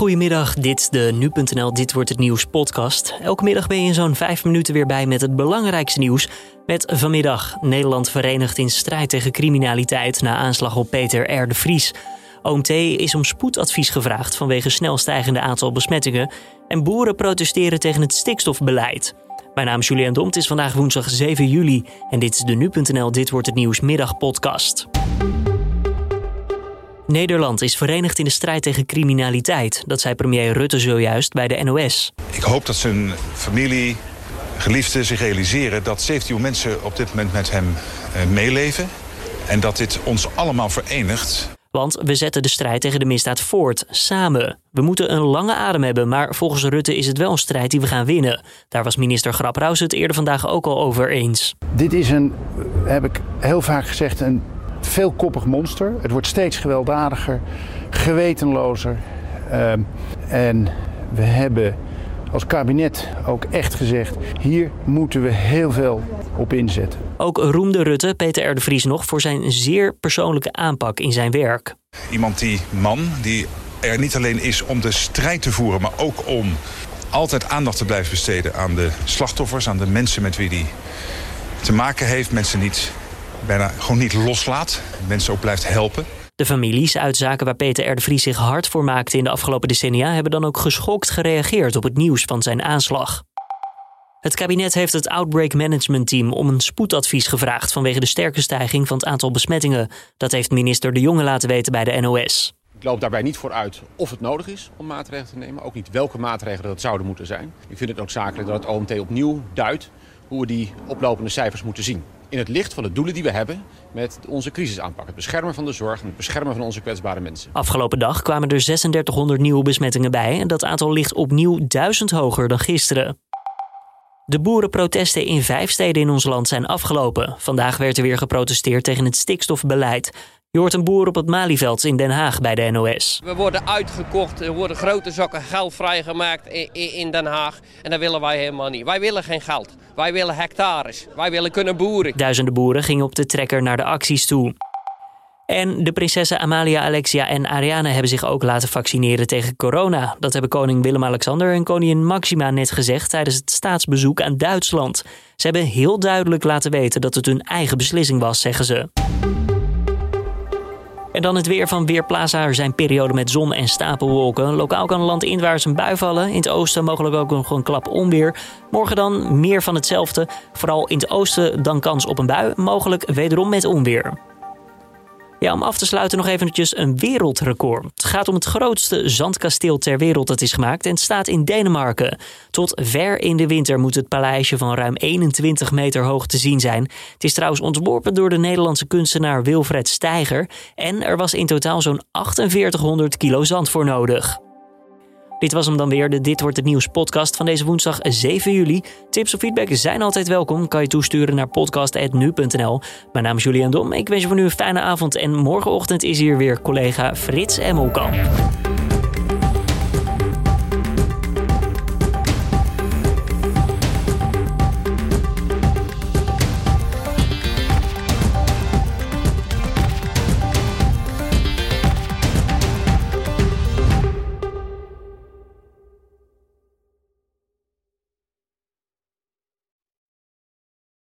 Goedemiddag, dit is de Nu.nl Dit Wordt Het Nieuws podcast. Elke middag ben je in zo'n vijf minuten weer bij met het belangrijkste nieuws. Met vanmiddag Nederland verenigd in strijd tegen criminaliteit na aanslag op Peter R. de Vries. OMT is om spoedadvies gevraagd vanwege snel stijgende aantal besmettingen. En boeren protesteren tegen het stikstofbeleid. Mijn naam is Julian Dom, het is vandaag woensdag 7 juli. En dit is de Nu.nl Dit Wordt Het Nieuws middagpodcast. Nederland is verenigd in de strijd tegen criminaliteit. Dat zei premier Rutte zojuist bij de NOS. Ik hoop dat zijn familie, geliefden zich realiseren... dat 17 mensen op dit moment met hem eh, meeleven. En dat dit ons allemaal verenigt. Want we zetten de strijd tegen de misdaad voort, samen. We moeten een lange adem hebben, maar volgens Rutte is het wel een strijd die we gaan winnen. Daar was minister Grapperhaus het eerder vandaag ook al over eens. Dit is een, heb ik heel vaak gezegd, een veelkoppig monster. Het wordt steeds gewelddadiger, gewetenlozer. Uh, en we hebben als kabinet ook echt gezegd: hier moeten we heel veel op inzetten. Ook roemde Rutte Peter R. de Vries nog voor zijn zeer persoonlijke aanpak in zijn werk. Iemand die man die er niet alleen is om de strijd te voeren, maar ook om altijd aandacht te blijven besteden aan de slachtoffers, aan de mensen met wie hij te maken heeft. Mensen niet bijna gewoon niet loslaat. Mensen ook blijft helpen. De families uit zaken waar Peter R. de Vries zich hard voor maakte in de afgelopen decennia hebben dan ook geschokt gereageerd op het nieuws van zijn aanslag. Het kabinet heeft het Outbreak Management Team om een spoedadvies gevraagd vanwege de sterke stijging van het aantal besmettingen. Dat heeft minister De Jonge laten weten bij de NOS. Ik loop daarbij niet vooruit of het nodig is om maatregelen te nemen. Ook niet welke maatregelen dat zouden moeten zijn. Ik vind het noodzakelijk dat het OMT opnieuw duidt hoe we die oplopende cijfers moeten zien in het licht van de doelen die we hebben met onze crisisaanpak. Het beschermen van de zorg en het beschermen van onze kwetsbare mensen. Afgelopen dag kwamen er 3600 nieuwe besmettingen bij en dat aantal ligt opnieuw duizend hoger dan gisteren. De boerenprotesten in vijf steden in ons land zijn afgelopen. Vandaag werd er weer geprotesteerd tegen het stikstofbeleid. Je hoort een boer op het Malieveld in Den Haag bij de NOS. We worden uitgekocht, er worden grote zakken geld vrijgemaakt in Den Haag. En dat willen wij helemaal niet. Wij willen geen geld. Wij willen hectares. Wij willen kunnen boeren. Duizenden boeren gingen op de trekker naar de acties toe. En de prinsessen Amalia, Alexia en Ariane hebben zich ook laten vaccineren tegen corona. Dat hebben koning Willem-Alexander en koningin Maxima net gezegd tijdens het staatsbezoek aan Duitsland. Ze hebben heel duidelijk laten weten dat het hun eigen beslissing was, zeggen ze. En dan het weer van Weerplaza. Er zijn perioden met zon en stapelwolken. Lokaal kan land inwaarts een bui vallen. In het oosten mogelijk ook nog een klap onweer. Morgen dan meer van hetzelfde. Vooral in het oosten dan kans op een bui. Mogelijk wederom met onweer. Ja, om af te sluiten nog eventjes een wereldrecord. Het gaat om het grootste zandkasteel ter wereld dat is gemaakt en het staat in Denemarken. Tot ver in de winter moet het paleisje van ruim 21 meter hoog te zien zijn. Het is trouwens ontworpen door de Nederlandse kunstenaar Wilfred Steiger en er was in totaal zo'n 4800 kilo zand voor nodig. Dit was hem dan weer, de Dit Wordt Het Nieuws podcast van deze woensdag 7 juli. Tips of feedback zijn altijd welkom. Kan je toesturen naar podcast.nu.nl. Mijn naam is Julian Dom. Ik wens je voor nu een fijne avond en morgenochtend is hier weer collega Frits Emmelkamp.